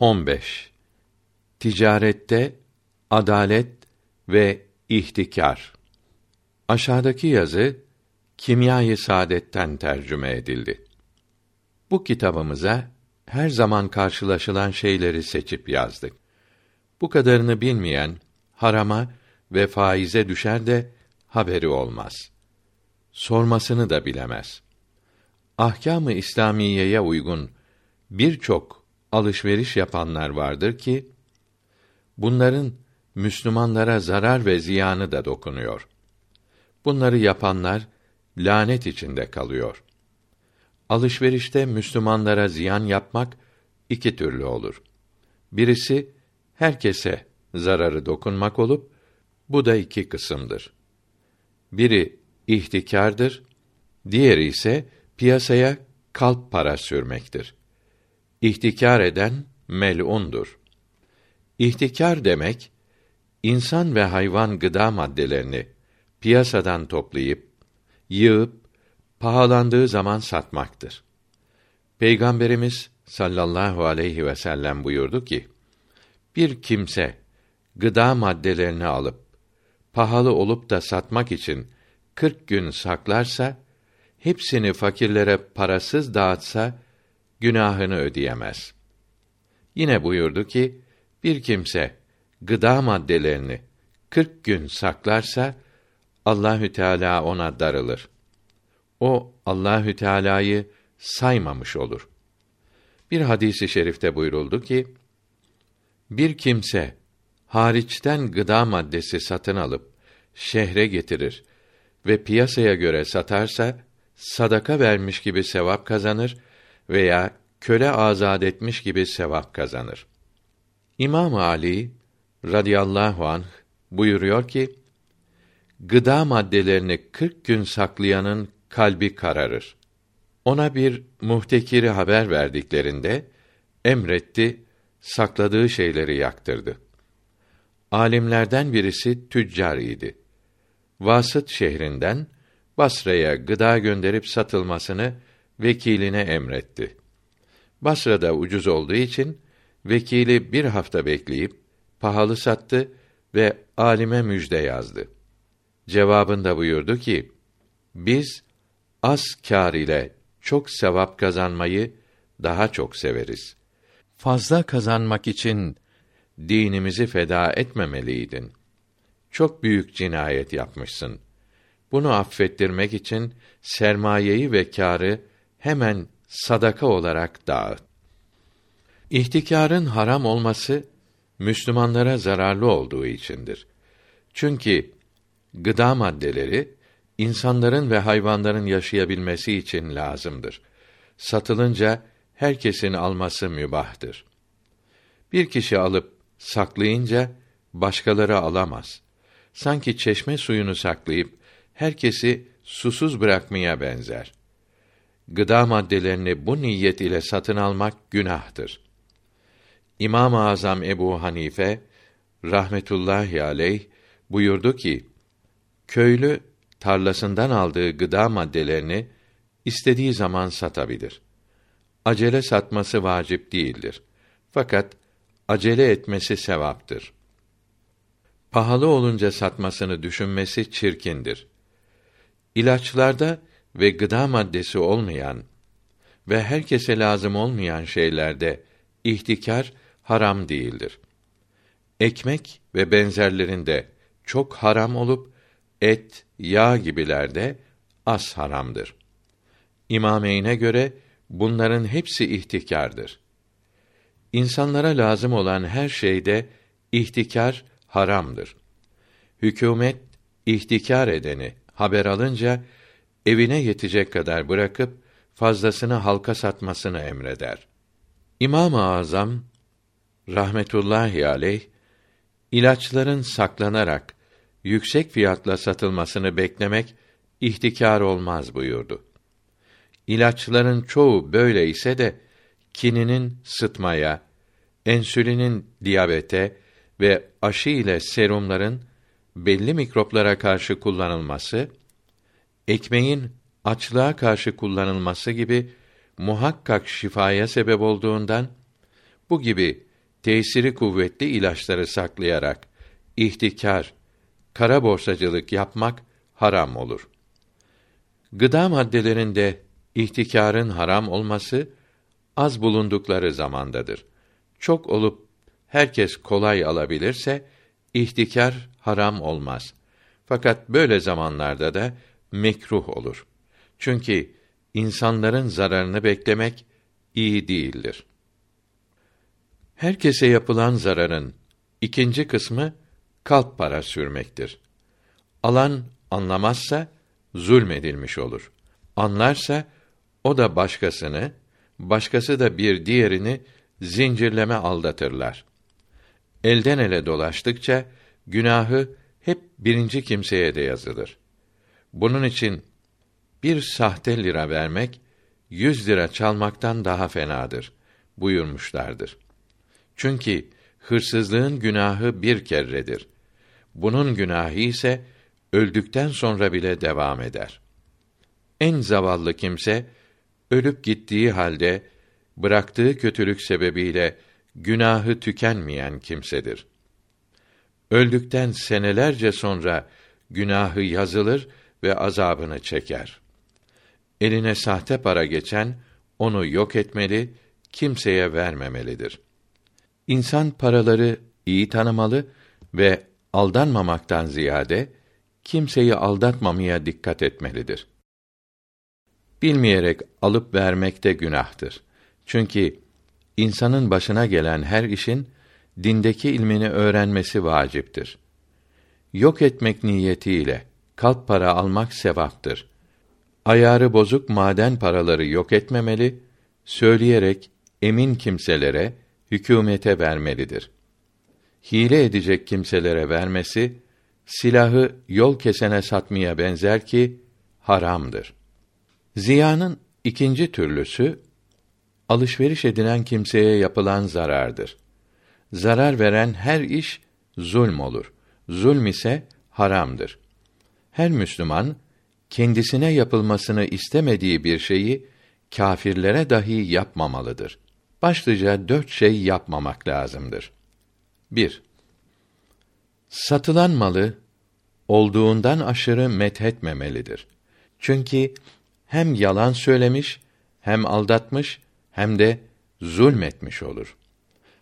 15. Ticarette adalet ve ihtikar. Aşağıdaki yazı Kimya-i Saadet'ten tercüme edildi. Bu kitabımıza her zaman karşılaşılan şeyleri seçip yazdık. Bu kadarını bilmeyen harama ve faize düşer de haberi olmaz. Sormasını da bilemez. Ahkâm-ı İslamiyeye uygun birçok alışveriş yapanlar vardır ki bunların Müslümanlara zarar ve ziyanı da dokunuyor. Bunları yapanlar lanet içinde kalıyor. Alışverişte Müslümanlara ziyan yapmak iki türlü olur. Birisi herkese zararı dokunmak olup bu da iki kısımdır. Biri ihtikardır, diğeri ise piyasaya kalp para sürmektir. İhtikar eden mel'undur. İhtikar demek insan ve hayvan gıda maddelerini piyasadan toplayıp yığıp pahalandığı zaman satmaktır. Peygamberimiz sallallahu aleyhi ve sellem buyurdu ki: Bir kimse gıda maddelerini alıp pahalı olup da satmak için kırk gün saklarsa, hepsini fakirlere parasız dağıtsa günahını ödeyemez. Yine buyurdu ki, bir kimse gıda maddelerini kırk gün saklarsa Allahü Teala ona darılır. O Allahü Teala'yı saymamış olur. Bir hadisi şerifte buyuruldu ki bir kimse hariçten gıda maddesi satın alıp şehre getirir ve piyasaya göre satarsa sadaka vermiş gibi sevap kazanır veya köle azad etmiş gibi sevap kazanır. İmam Ali radıyallahu anh buyuruyor ki gıda maddelerini kırk gün saklayanın kalbi kararır. Ona bir muhtekiri haber verdiklerinde emretti, sakladığı şeyleri yaktırdı. Alimlerden birisi tüccar idi. Vasıt şehrinden Basra'ya gıda gönderip satılmasını vekiline emretti. Basra'da ucuz olduğu için vekili bir hafta bekleyip pahalı sattı ve alime müjde yazdı. Cevabında buyurdu ki: Biz az kâr ile çok sevap kazanmayı daha çok severiz. Fazla kazanmak için dinimizi feda etmemeliydin. Çok büyük cinayet yapmışsın. Bunu affettirmek için sermayeyi ve kârı hemen sadaka olarak dağıt. İhtikarın haram olması Müslümanlara zararlı olduğu içindir. Çünkü gıda maddeleri insanların ve hayvanların yaşayabilmesi için lazımdır. Satılınca herkesin alması mübahtır. Bir kişi alıp saklayınca başkaları alamaz. Sanki çeşme suyunu saklayıp herkesi susuz bırakmaya benzer. Gıda maddelerini bu niyet ile satın almak günahtır. İmam-ı Azam Ebu Hanife rahmetullahi aleyh buyurdu ki: Köylü tarlasından aldığı gıda maddelerini istediği zaman satabilir. Acele satması vacip değildir. Fakat acele etmesi sevaptır. Pahalı olunca satmasını düşünmesi çirkindir. İlaçlarda ve gıda maddesi olmayan ve herkese lazım olmayan şeylerde ihtikar haram değildir. Ekmek ve benzerlerinde çok haram olup et, yağ gibilerde az haramdır. İmameyne göre bunların hepsi ihtikardır. İnsanlara lazım olan her şeyde ihtikar haramdır. Hükümet ihtikar edeni haber alınca evine yetecek kadar bırakıp fazlasını halka satmasını emreder. İmam-ı Azam rahmetullahi aleyh ilaçların saklanarak yüksek fiyatla satılmasını beklemek ihtikar olmaz buyurdu. İlaçların çoğu böyle ise de kininin sıtmaya, ensülinin diyabete ve aşı ile serumların belli mikroplara karşı kullanılması, ekmeğin açlığa karşı kullanılması gibi muhakkak şifaya sebep olduğundan bu gibi tesiri kuvvetli ilaçları saklayarak ihtikar, kara borsacılık yapmak haram olur. Gıda maddelerinde ihtikarın haram olması az bulundukları zamandadır. Çok olup herkes kolay alabilirse ihtikar haram olmaz. Fakat böyle zamanlarda da mekruh olur. Çünkü insanların zararını beklemek iyi değildir. Herkese yapılan zararın ikinci kısmı kalp para sürmektir. Alan anlamazsa zulmedilmiş olur. Anlarsa o da başkasını, başkası da bir diğerini zincirleme aldatırlar. Elden ele dolaştıkça günahı hep birinci kimseye de yazılır. Bunun için bir sahte lira vermek yüz lira çalmaktan daha fenadır buyurmuşlardır. Çünkü hırsızlığın günahı bir kerredir. Bunun günahı ise öldükten sonra bile devam eder. En zavallı kimse ölüp gittiği halde bıraktığı kötülük sebebiyle günahı tükenmeyen kimsedir. Öldükten senelerce sonra günahı yazılır ve azabını çeker. Eline sahte para geçen onu yok etmeli, kimseye vermemelidir. İnsan paraları iyi tanımalı ve aldanmamaktan ziyade kimseyi aldatmamaya dikkat etmelidir. Bilmeyerek alıp vermek de günahtır. Çünkü insanın başına gelen her işin dindeki ilmini öğrenmesi vaciptir. Yok etmek niyetiyle kalp para almak sevaptır. Ayarı bozuk maden paraları yok etmemeli, söyleyerek emin kimselere, hükümete vermelidir. Hile edecek kimselere vermesi, silahı yol kesene satmaya benzer ki haramdır. Ziyanın ikinci türlüsü alışveriş edilen kimseye yapılan zarardır. Zarar veren her iş zulm olur. Zulm ise haramdır. Her Müslüman kendisine yapılmasını istemediği bir şeyi kâfirlere dahi yapmamalıdır. Başlıca dört şey yapmamak lazımdır. 1. Satılan malı olduğundan aşırı methetmemelidir. Çünkü hem yalan söylemiş, hem aldatmış, hem de zulmetmiş olur.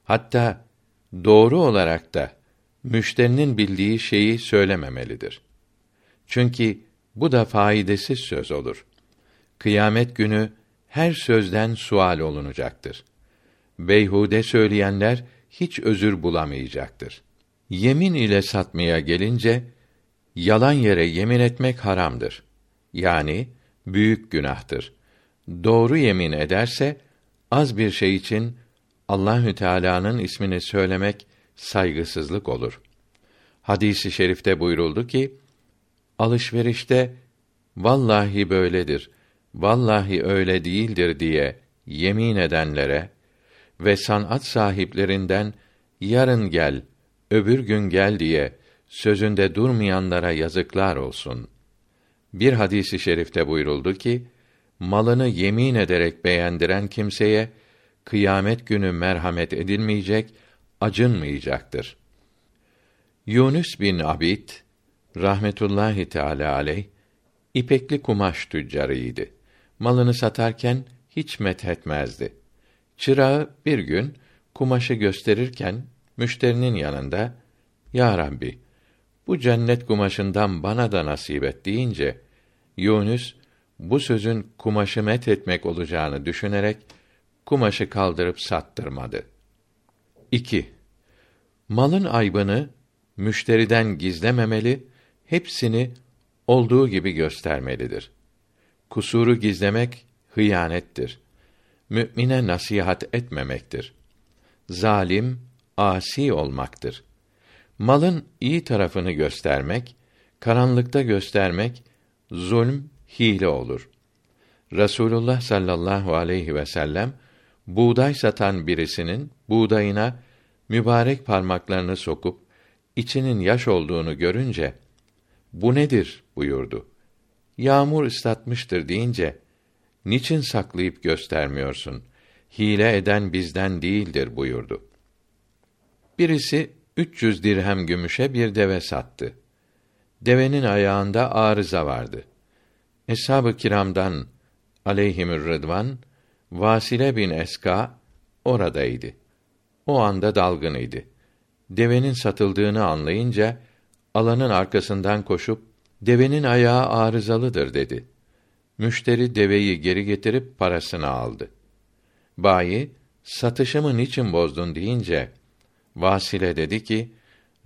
Hatta doğru olarak da müşterinin bildiği şeyi söylememelidir. Çünkü bu da faydasız söz olur. Kıyamet günü her sözden sual olunacaktır. Beyhude söyleyenler hiç özür bulamayacaktır. Yemin ile satmaya gelince yalan yere yemin etmek haramdır. Yani büyük günahtır. Doğru yemin ederse az bir şey için Allahü Teala'nın ismini söylemek saygısızlık olur. Hadisi şerifte buyuruldu ki alışverişte vallahi böyledir, vallahi öyle değildir diye yemin edenlere ve sanat sahiplerinden yarın gel, öbür gün gel diye sözünde durmayanlara yazıklar olsun. Bir hadisi şerifte buyuruldu ki, malını yemin ederek beğendiren kimseye kıyamet günü merhamet edilmeyecek, acınmayacaktır. Yunus bin Abid rahmetullahi teala aleyh ipekli kumaş tüccarıydı. Malını satarken hiç methetmezdi. Çırağı bir gün kumaşı gösterirken müşterinin yanında "Ya Rabbi, bu cennet kumaşından bana da nasip et." deyince Yunus bu sözün kumaşı met etmek olacağını düşünerek kumaşı kaldırıp sattırmadı. 2. Malın aybını müşteriden gizlememeli, hepsini olduğu gibi göstermelidir. Kusuru gizlemek hıyanettir. Mümine nasihat etmemektir. Zalim, asi olmaktır. Malın iyi tarafını göstermek, karanlıkta göstermek zulm, hile olur. Rasulullah sallallahu aleyhi ve sellem buğday satan birisinin buğdayına mübarek parmaklarını sokup içinin yaş olduğunu görünce bu nedir buyurdu. Yağmur ıslatmıştır deyince niçin saklayıp göstermiyorsun? Hile eden bizden değildir buyurdu. Birisi 300 dirhem gümüşe bir deve sattı. Devenin ayağında arıza vardı. Eshab-ı kiramdan aleyhimür rıdvan Vasile bin Eska oradaydı. O anda dalgınıydı. Devenin satıldığını anlayınca alanın arkasından koşup devenin ayağı arızalıdır dedi. Müşteri deveyi geri getirip parasını aldı. Bayi satışımı niçin bozdun deyince Vasile dedi ki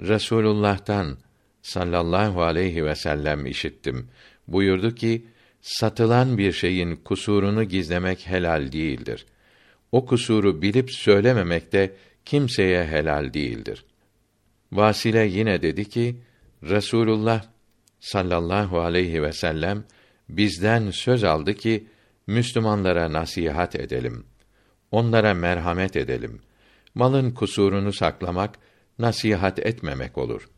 Resulullah'tan sallallahu aleyhi ve sellem işittim. Buyurdu ki satılan bir şeyin kusurunu gizlemek helal değildir. O kusuru bilip söylememek de kimseye helal değildir. Vasile yine dedi ki Resulullah sallallahu aleyhi ve sellem bizden söz aldı ki Müslümanlara nasihat edelim. Onlara merhamet edelim. Malın kusurunu saklamak nasihat etmemek olur.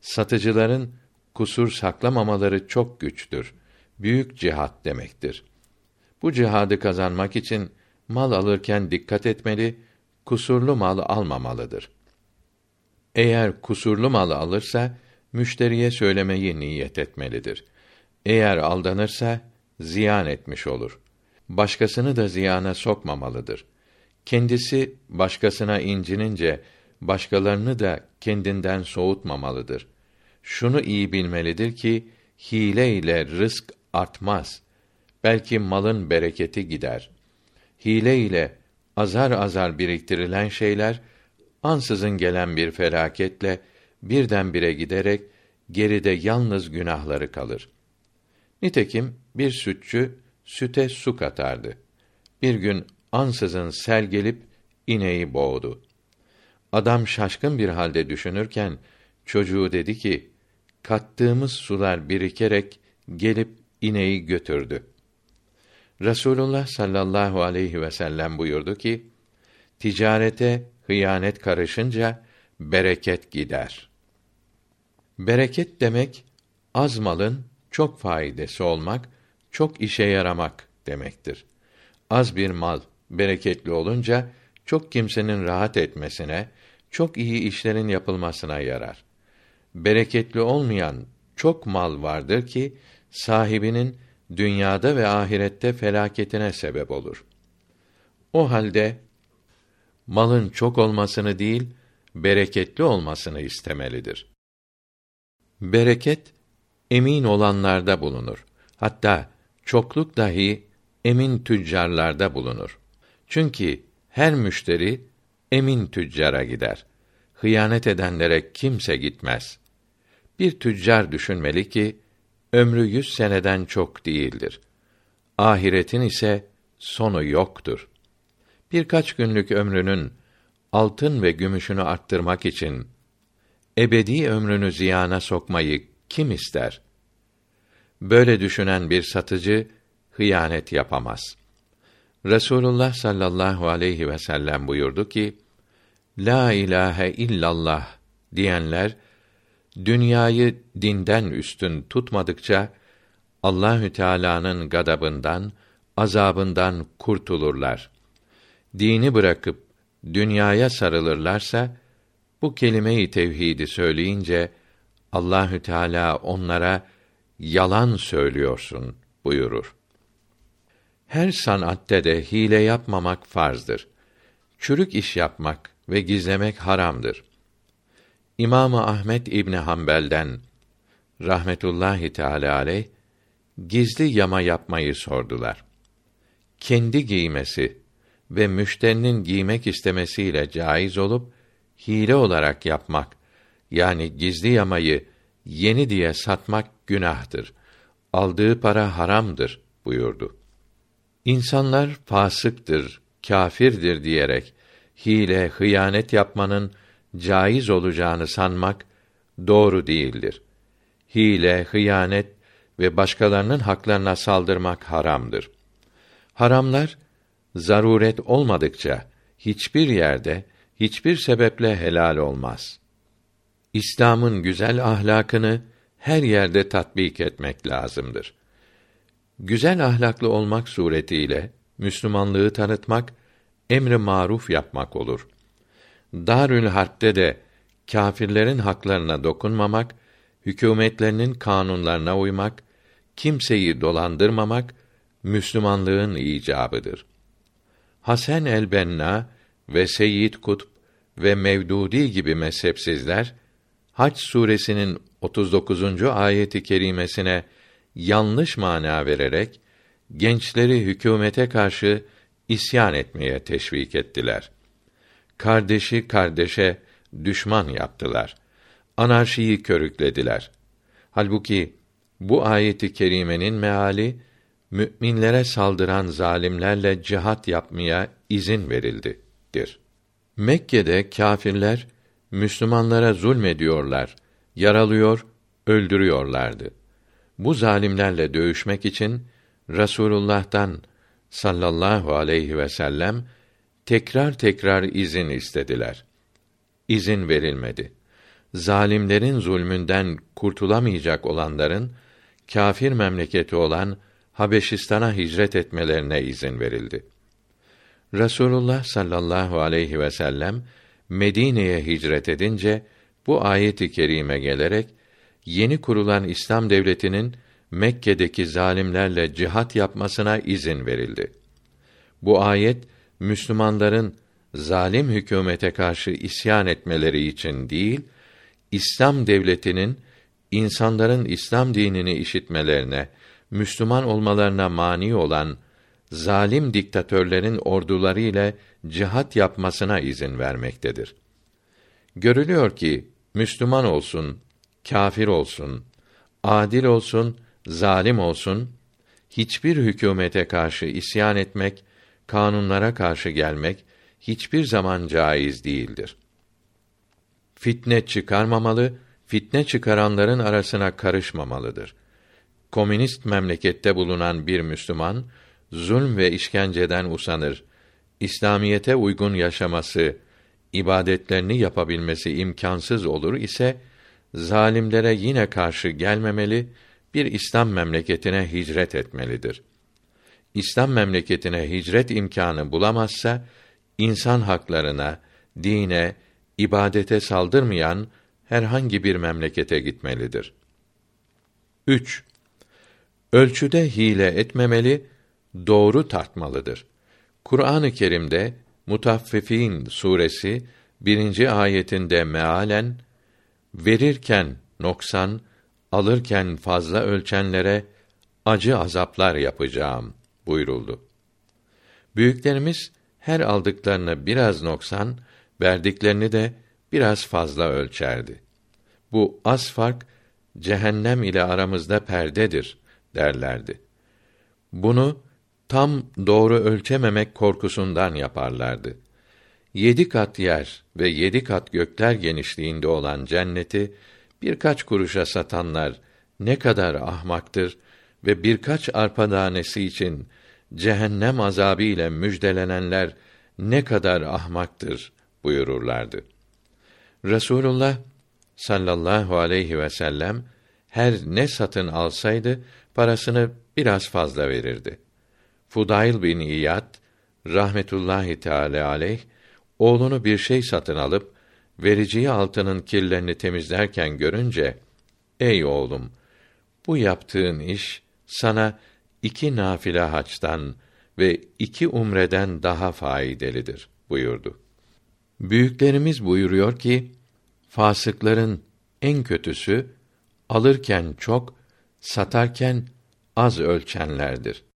Satıcıların kusur saklamamaları çok güçtür. Büyük cihat demektir. Bu cihadı kazanmak için mal alırken dikkat etmeli, kusurlu mal almamalıdır. Eğer kusurlu mal alırsa müşteriye söylemeyi niyet etmelidir. Eğer aldanırsa ziyan etmiş olur. Başkasını da ziyana sokmamalıdır. Kendisi başkasına incinince başkalarını da kendinden soğutmamalıdır. Şunu iyi bilmelidir ki hile ile rızk artmaz. Belki malın bereketi gider. Hile ile azar azar biriktirilen şeyler ansızın gelen bir felaketle birdenbire giderek geride yalnız günahları kalır. Nitekim bir sütçü süte su katardı. Bir gün ansızın sel gelip ineği boğdu. Adam şaşkın bir halde düşünürken çocuğu dedi ki: "Kattığımız sular birikerek gelip ineği götürdü." Resulullah sallallahu aleyhi ve sellem buyurdu ki: "Ticarete hıyanet karışınca bereket gider." Bereket demek az malın çok faydası olmak, çok işe yaramak demektir. Az bir mal bereketli olunca çok kimsenin rahat etmesine, çok iyi işlerin yapılmasına yarar. Bereketli olmayan çok mal vardır ki sahibinin dünyada ve ahirette felaketine sebep olur. O halde malın çok olmasını değil, bereketli olmasını istemelidir. Bereket emin olanlarda bulunur. Hatta çokluk dahi emin tüccarlarda bulunur. Çünkü her müşteri emin tüccara gider. Hıyanet edenlere kimse gitmez. Bir tüccar düşünmeli ki ömrü yüz seneden çok değildir. Ahiretin ise sonu yoktur. Birkaç günlük ömrünün altın ve gümüşünü arttırmak için ebedi ömrünü ziyana sokmayı kim ister? Böyle düşünen bir satıcı hıyanet yapamaz. Resulullah sallallahu aleyhi ve sellem buyurdu ki: La ilahe illallah diyenler dünyayı dinden üstün tutmadıkça Allahü Teala'nın gadabından, azabından kurtulurlar. Dini bırakıp dünyaya sarılırlarsa bu kelime-i tevhidi söyleyince Allahü Teala onlara yalan söylüyorsun buyurur. Her sanatte de hile yapmamak farzdır. Çürük iş yapmak ve gizlemek haramdır. İmam Ahmet İbni Hanbel'den rahmetullahi teala aleyh gizli yama yapmayı sordular. Kendi giymesi ve müşterinin giymek istemesiyle caiz olup hile olarak yapmak yani gizli yamayı yeni diye satmak günahtır. Aldığı para haramdır buyurdu. İnsanlar fasıktır, kâfirdir diyerek hile, hıyanet yapmanın caiz olacağını sanmak doğru değildir. Hile, hıyanet ve başkalarının haklarına saldırmak haramdır. Haramlar zaruret olmadıkça hiçbir yerde hiçbir sebeple helal olmaz. İslam'ın güzel ahlakını her yerde tatbik etmek lazımdır. Güzel ahlaklı olmak suretiyle Müslümanlığı tanıtmak, emri maruf yapmak olur. Darül Harp'te de kâfirlerin haklarına dokunmamak, hükümetlerinin kanunlarına uymak, kimseyi dolandırmamak Müslümanlığın icabıdır. Hasan el-Benna ve Seyyid Kutb ve Mevdudi gibi mezhepsizler Hac suresinin 39. ayeti kerimesine yanlış mana vererek gençleri hükümete karşı isyan etmeye teşvik ettiler. Kardeşi kardeşe düşman yaptılar. Anarşiyi körüklediler. Halbuki bu ayeti kerimenin meali müminlere saldıran zalimlerle cihat yapmaya izin verildidir. Mekke'de kâfirler Müslümanlara zulmediyorlar, yaralıyor, öldürüyorlardı. Bu zalimlerle dövüşmek için Rasulullah'tan sallallahu aleyhi ve sellem tekrar tekrar izin istediler. İzin verilmedi. Zalimlerin zulmünden kurtulamayacak olanların kâfir memleketi olan Habeşistan'a hicret etmelerine izin verildi. Rasulullah sallallahu aleyhi ve sellem Medine'ye hicret edince bu ayet-i kerime gelerek yeni kurulan İslam devletinin Mekke'deki zalimlerle cihat yapmasına izin verildi. Bu ayet Müslümanların zalim hükümete karşı isyan etmeleri için değil, İslam devletinin insanların İslam dinini işitmelerine, Müslüman olmalarına mani olan zalim diktatörlerin orduları ile cihat yapmasına izin vermektedir. Görülüyor ki Müslüman olsun, kâfir olsun, adil olsun, zalim olsun, hiçbir hükümete karşı isyan etmek, kanunlara karşı gelmek hiçbir zaman caiz değildir. Fitne çıkarmamalı, fitne çıkaranların arasına karışmamalıdır. Komünist memlekette bulunan bir Müslüman zulm ve işkenceden usanır. İslamiyete uygun yaşaması, ibadetlerini yapabilmesi imkansız olur ise zalimlere yine karşı gelmemeli, bir İslam memleketine hicret etmelidir. İslam memleketine hicret imkanı bulamazsa insan haklarına, dine, ibadete saldırmayan herhangi bir memlekete gitmelidir. 3. Ölçüde hile etmemeli, doğru tartmalıdır. Kur'an-ı Kerim'de Mutaffifin suresi birinci ayetinde mealen verirken noksan, alırken fazla ölçenlere acı azaplar yapacağım buyuruldu. Büyüklerimiz her aldıklarını biraz noksan, verdiklerini de biraz fazla ölçerdi. Bu az fark cehennem ile aramızda perdedir derlerdi. Bunu tam doğru ölçememek korkusundan yaparlardı. Yedi kat yer ve yedi kat gökler genişliğinde olan cenneti birkaç kuruşa satanlar ne kadar ahmaktır ve birkaç arpa tanesi için cehennem azabı ile müjdelenenler ne kadar ahmaktır buyururlardı. Resulullah sallallahu aleyhi ve sellem her ne satın alsaydı parasını biraz fazla verirdi. Fudail bin İyad rahmetullahi teala aleyh oğlunu bir şey satın alıp vericiyi altının kirlerini temizlerken görünce ey oğlum bu yaptığın iş sana iki nafile haçtan ve iki umreden daha faydalıdır buyurdu. Büyüklerimiz buyuruyor ki fasıkların en kötüsü alırken çok, satarken az ölçenlerdir.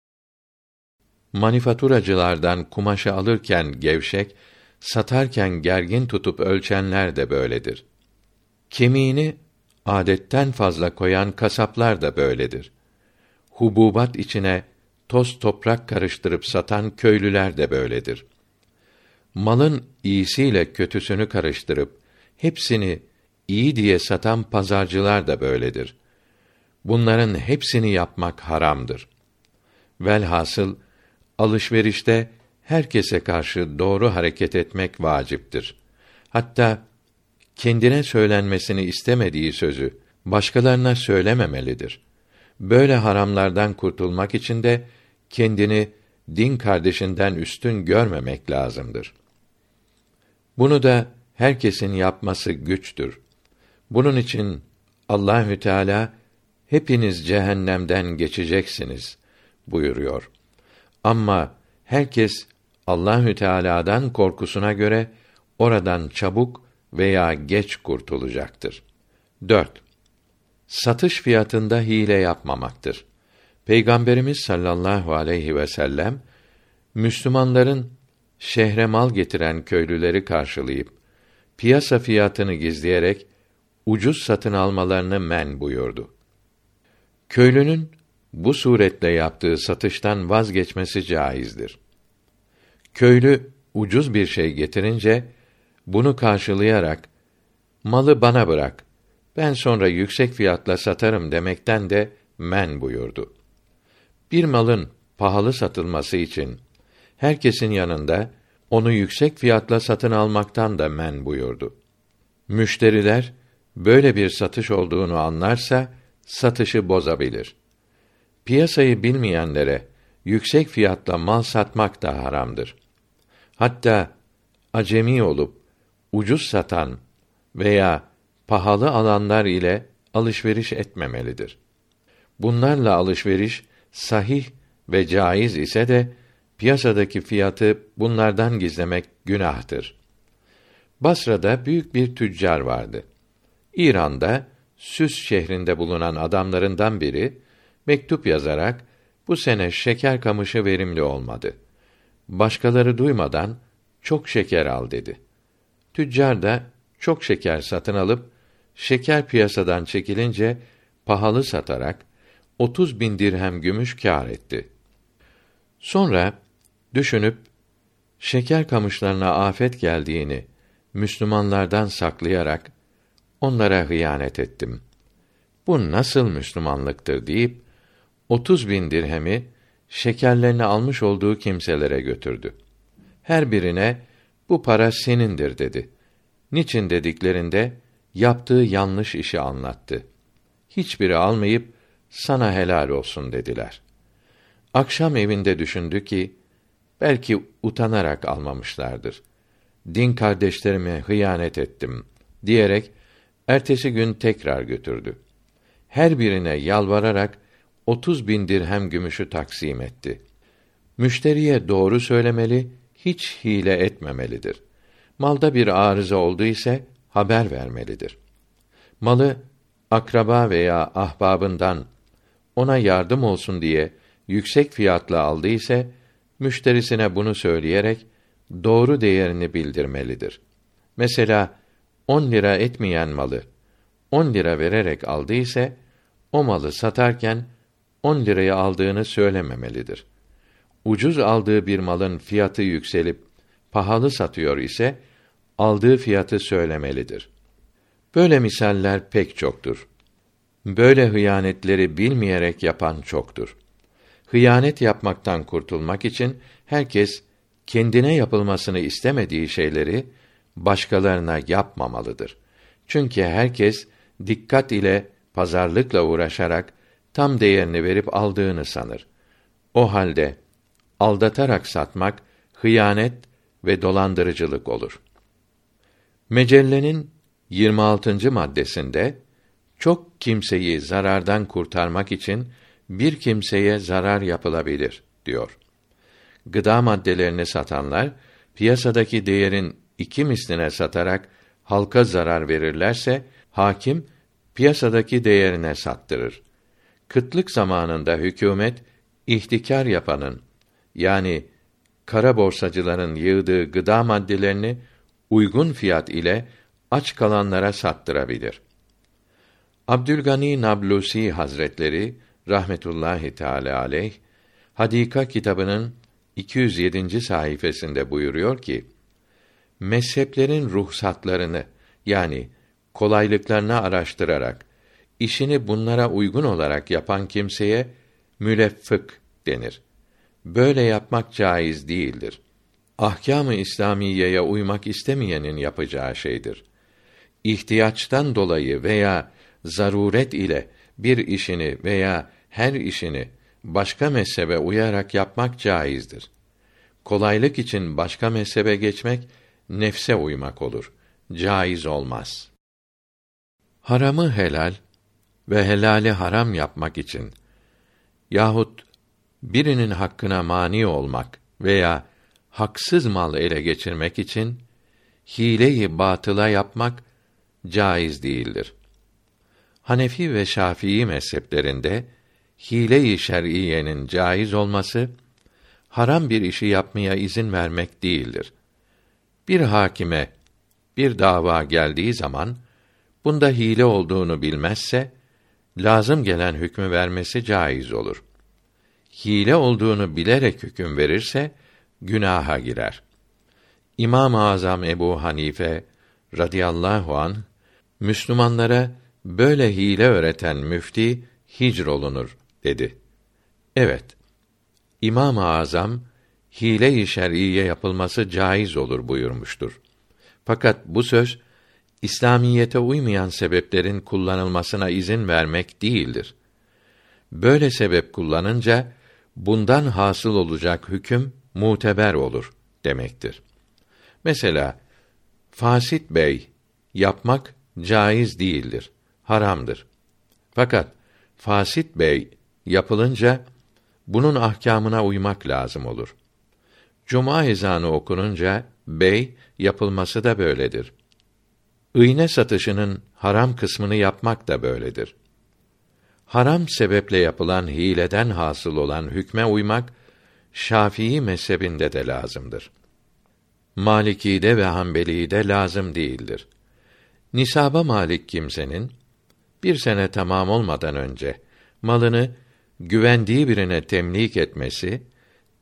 Manifaturacılardan kumaşı alırken gevşek, satarken gergin tutup ölçenler de böyledir. Kemiğini adetten fazla koyan kasaplar da böyledir. Hububat içine toz toprak karıştırıp satan köylüler de böyledir. Malın iyisiyle kötüsünü karıştırıp hepsini iyi diye satan pazarcılar da böyledir. Bunların hepsini yapmak haramdır. Velhasıl alışverişte herkese karşı doğru hareket etmek vaciptir. Hatta kendine söylenmesini istemediği sözü başkalarına söylememelidir. Böyle haramlardan kurtulmak için de kendini din kardeşinden üstün görmemek lazımdır. Bunu da herkesin yapması güçtür. Bunun için Allahü Teala hepiniz cehennemden geçeceksiniz buyuruyor. Ama herkes Allahü Teala'dan korkusuna göre oradan çabuk veya geç kurtulacaktır. 4. Satış fiyatında hile yapmamaktır. Peygamberimiz sallallahu aleyhi ve sellem Müslümanların şehre mal getiren köylüleri karşılayıp piyasa fiyatını gizleyerek ucuz satın almalarını men buyurdu. Köylünün bu suretle yaptığı satıştan vazgeçmesi caizdir. Köylü ucuz bir şey getirince bunu karşılayarak malı bana bırak. Ben sonra yüksek fiyatla satarım demekten de men buyurdu. Bir malın pahalı satılması için herkesin yanında onu yüksek fiyatla satın almaktan da men buyurdu. Müşteriler böyle bir satış olduğunu anlarsa satışı bozabilir. Piyasayı bilmeyenlere yüksek fiyatla mal satmak da haramdır. Hatta acemi olup ucuz satan veya pahalı alanlar ile alışveriş etmemelidir. Bunlarla alışveriş sahih ve caiz ise de piyasadaki fiyatı bunlardan gizlemek günahtır. Basra'da büyük bir tüccar vardı. İran'da Süs şehrinde bulunan adamlarından biri mektup yazarak bu sene şeker kamışı verimli olmadı. Başkaları duymadan çok şeker al dedi. Tüccar da çok şeker satın alıp şeker piyasadan çekilince pahalı satarak 30 bin dirhem gümüş kâr etti. Sonra düşünüp şeker kamışlarına afet geldiğini Müslümanlardan saklayarak onlara hıyanet ettim. Bu nasıl Müslümanlıktır deyip 30 bin dirhemi şekerlerini almış olduğu kimselere götürdü. Her birine bu para senindir dedi. Niçin dediklerinde yaptığı yanlış işi anlattı. Hiçbiri almayıp sana helal olsun dediler. Akşam evinde düşündü ki belki utanarak almamışlardır. Din kardeşlerime hıyanet ettim diyerek ertesi gün tekrar götürdü. Her birine yalvararak otuz bin dirhem gümüşü taksim etti. Müşteriye doğru söylemeli, hiç hile etmemelidir. Malda bir arıza oldu ise haber vermelidir. Malı akraba veya ahbabından ona yardım olsun diye yüksek fiyatla aldı ise müşterisine bunu söyleyerek doğru değerini bildirmelidir. Mesela 10 lira etmeyen malı 10 lira vererek aldı ise o malı satarken 10 liraya aldığını söylememelidir. Ucuz aldığı bir malın fiyatı yükselip pahalı satıyor ise aldığı fiyatı söylemelidir. Böyle misaller pek çoktur. Böyle hıyanetleri bilmeyerek yapan çoktur. Hıyanet yapmaktan kurtulmak için herkes kendine yapılmasını istemediği şeyleri başkalarına yapmamalıdır. Çünkü herkes dikkat ile pazarlıkla uğraşarak tam değerini verip aldığını sanır. O halde aldatarak satmak hıyanet ve dolandırıcılık olur. Mecellenin 26. maddesinde çok kimseyi zarardan kurtarmak için bir kimseye zarar yapılabilir diyor. Gıda maddelerini satanlar piyasadaki değerin iki misline satarak halka zarar verirlerse hakim piyasadaki değerine sattırır. Kıtlık zamanında hükümet ihtikar yapanın yani kara borsacıların yığdığı gıda maddelerini uygun fiyat ile aç kalanlara sattırabilir. Abdülgani Nablusi Hazretleri rahmetullahi teala aleyh Hadika kitabının 207. sayfasında buyuruyor ki: Mezheplerin ruhsatlarını yani kolaylıklarını araştırarak işini bunlara uygun olarak yapan kimseye müleffık denir. Böyle yapmak caiz değildir. Ahkâm-ı İslamiyeye uymak istemeyenin yapacağı şeydir. İhtiyaçtan dolayı veya zaruret ile bir işini veya her işini başka mezhebe uyarak yapmak caizdir. Kolaylık için başka mezhebe geçmek nefse uymak olur. caiz olmaz. Haramı helal ve helali haram yapmak için yahut birinin hakkına mani olmak veya haksız mal ele geçirmek için hileyi batıla yapmak caiz değildir. Hanefi ve Şafii mezheplerinde hile-i şer'iyenin caiz olması haram bir işi yapmaya izin vermek değildir. Bir hakime bir dava geldiği zaman bunda hile olduğunu bilmezse lazım gelen hükmü vermesi caiz olur. Hile olduğunu bilerek hüküm verirse günaha girer. İmam-ı Azam Ebu Hanife radıyallahu an Müslümanlara böyle hile öğreten müfti hicr olunur dedi. Evet. İmam-ı Azam hile-i şer'iye yapılması caiz olur buyurmuştur. Fakat bu söz İslamiyete uymayan sebeplerin kullanılmasına izin vermek değildir. Böyle sebep kullanınca bundan hasıl olacak hüküm muteber olur demektir. Mesela fasit bey yapmak caiz değildir, haramdır. Fakat fasit bey yapılınca bunun ahkamına uymak lazım olur. Cuma ezanı okununca bey yapılması da böyledir. İğne satışının haram kısmını yapmak da böyledir. Haram sebeple yapılan hileden hasıl olan hükme uymak Şafii mezhebinde de lazımdır. Maliki'de ve Hanbeli'de lazım değildir. Nisaba malik kimsenin bir sene tamam olmadan önce malını güvendiği birine temlik etmesi,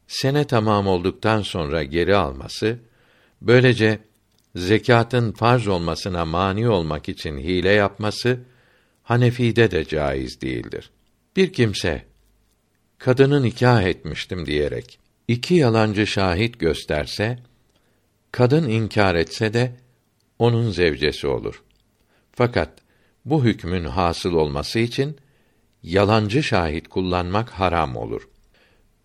sene tamam olduktan sonra geri alması, böylece zekatın farz olmasına mani olmak için hile yapması Hanefi'de de caiz değildir. Bir kimse kadını nikah etmiştim diyerek iki yalancı şahit gösterse, kadın inkar etse de onun zevcesi olur. Fakat bu hükmün hasıl olması için yalancı şahit kullanmak haram olur.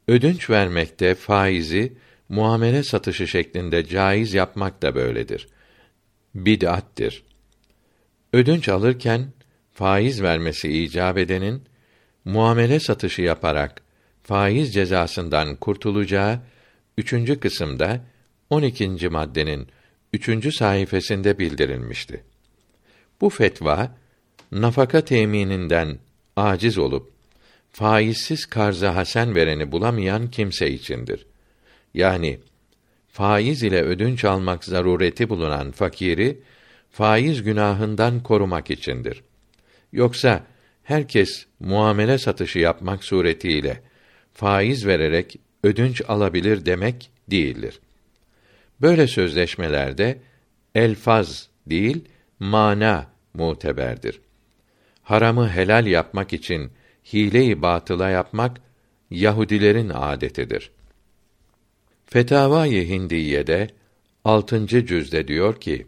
Ödünç vermekte faizi muamele satışı şeklinde caiz yapmak da böyledir. Bid'attir. Ödünç alırken faiz vermesi icap edenin muamele satışı yaparak faiz cezasından kurtulacağı üçüncü kısımda 12. maddenin üçüncü sayfasında bildirilmişti. Bu fetva nafaka temininden aciz olup faizsiz karza hasen vereni bulamayan kimse içindir. Yani faiz ile ödünç almak zarureti bulunan fakiri faiz günahından korumak içindir. Yoksa herkes muamele satışı yapmak suretiyle faiz vererek ödünç alabilir demek değildir. Böyle sözleşmelerde elfaz değil, mana muteberdir. Haramı helal yapmak için hile-i batıla yapmak Yahudilerin adetidir. Fetavai Hindiye'de 6. cüzde diyor ki: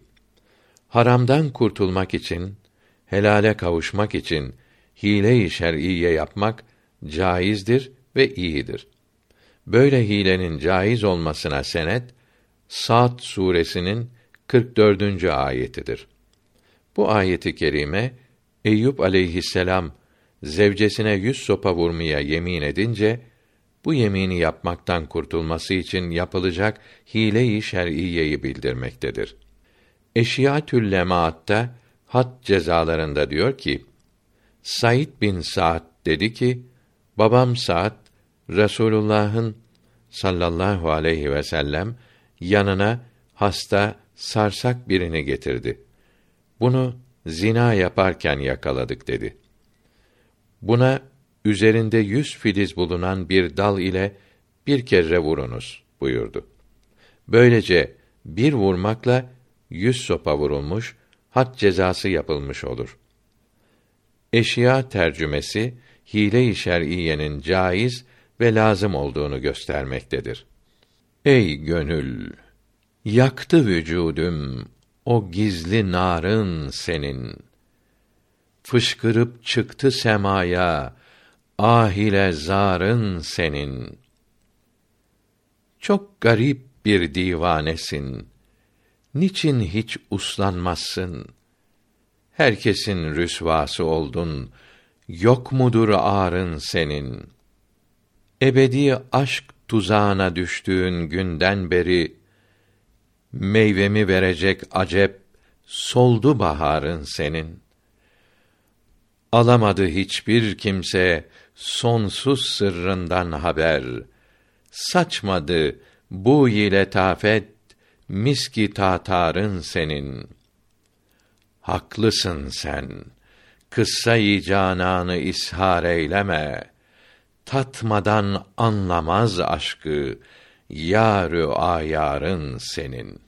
Haramdan kurtulmak için, helale kavuşmak için hile-i şer'iye yapmak caizdir ve iyidir. Böyle hilenin caiz olmasına senet Sa'd suresinin 44. ayetidir. Bu ayeti kerime Eyüp aleyhisselam zevcesine yüz sopa vurmaya yemin edince bu yemini yapmaktan kurtulması için yapılacak hile-i şer'iyeyi bildirmektedir. Eşiyatül Lemaatta had cezalarında diyor ki: Said bin Sa'd dedi ki: Babam Sa'd Resulullah'ın sallallahu aleyhi ve sellem yanına hasta sarsak birini getirdi. Bunu zina yaparken yakaladık dedi. Buna üzerinde yüz filiz bulunan bir dal ile bir kere vurunuz buyurdu. Böylece bir vurmakla yüz sopa vurulmuş, had cezası yapılmış olur. Eşya tercümesi hile-i şer'iyenin caiz ve lazım olduğunu göstermektedir. Ey gönül! Yaktı vücudum o gizli narın senin. Fışkırıp çıktı semaya ahile zarın senin. Çok garip bir divanesin. Niçin hiç uslanmazsın? Herkesin rüsvası oldun. Yok mudur ağrın senin? Ebedi aşk tuzağına düştüğün günden beri meyvemi verecek acep soldu baharın senin. Alamadı hiçbir kimse sonsuz sırrından haber. Saçmadı bu ile tafet miski tatarın senin. Haklısın sen. Kıssa-i cananı ishar eyleme. Tatmadan anlamaz aşkı, yârü ayarın senin.''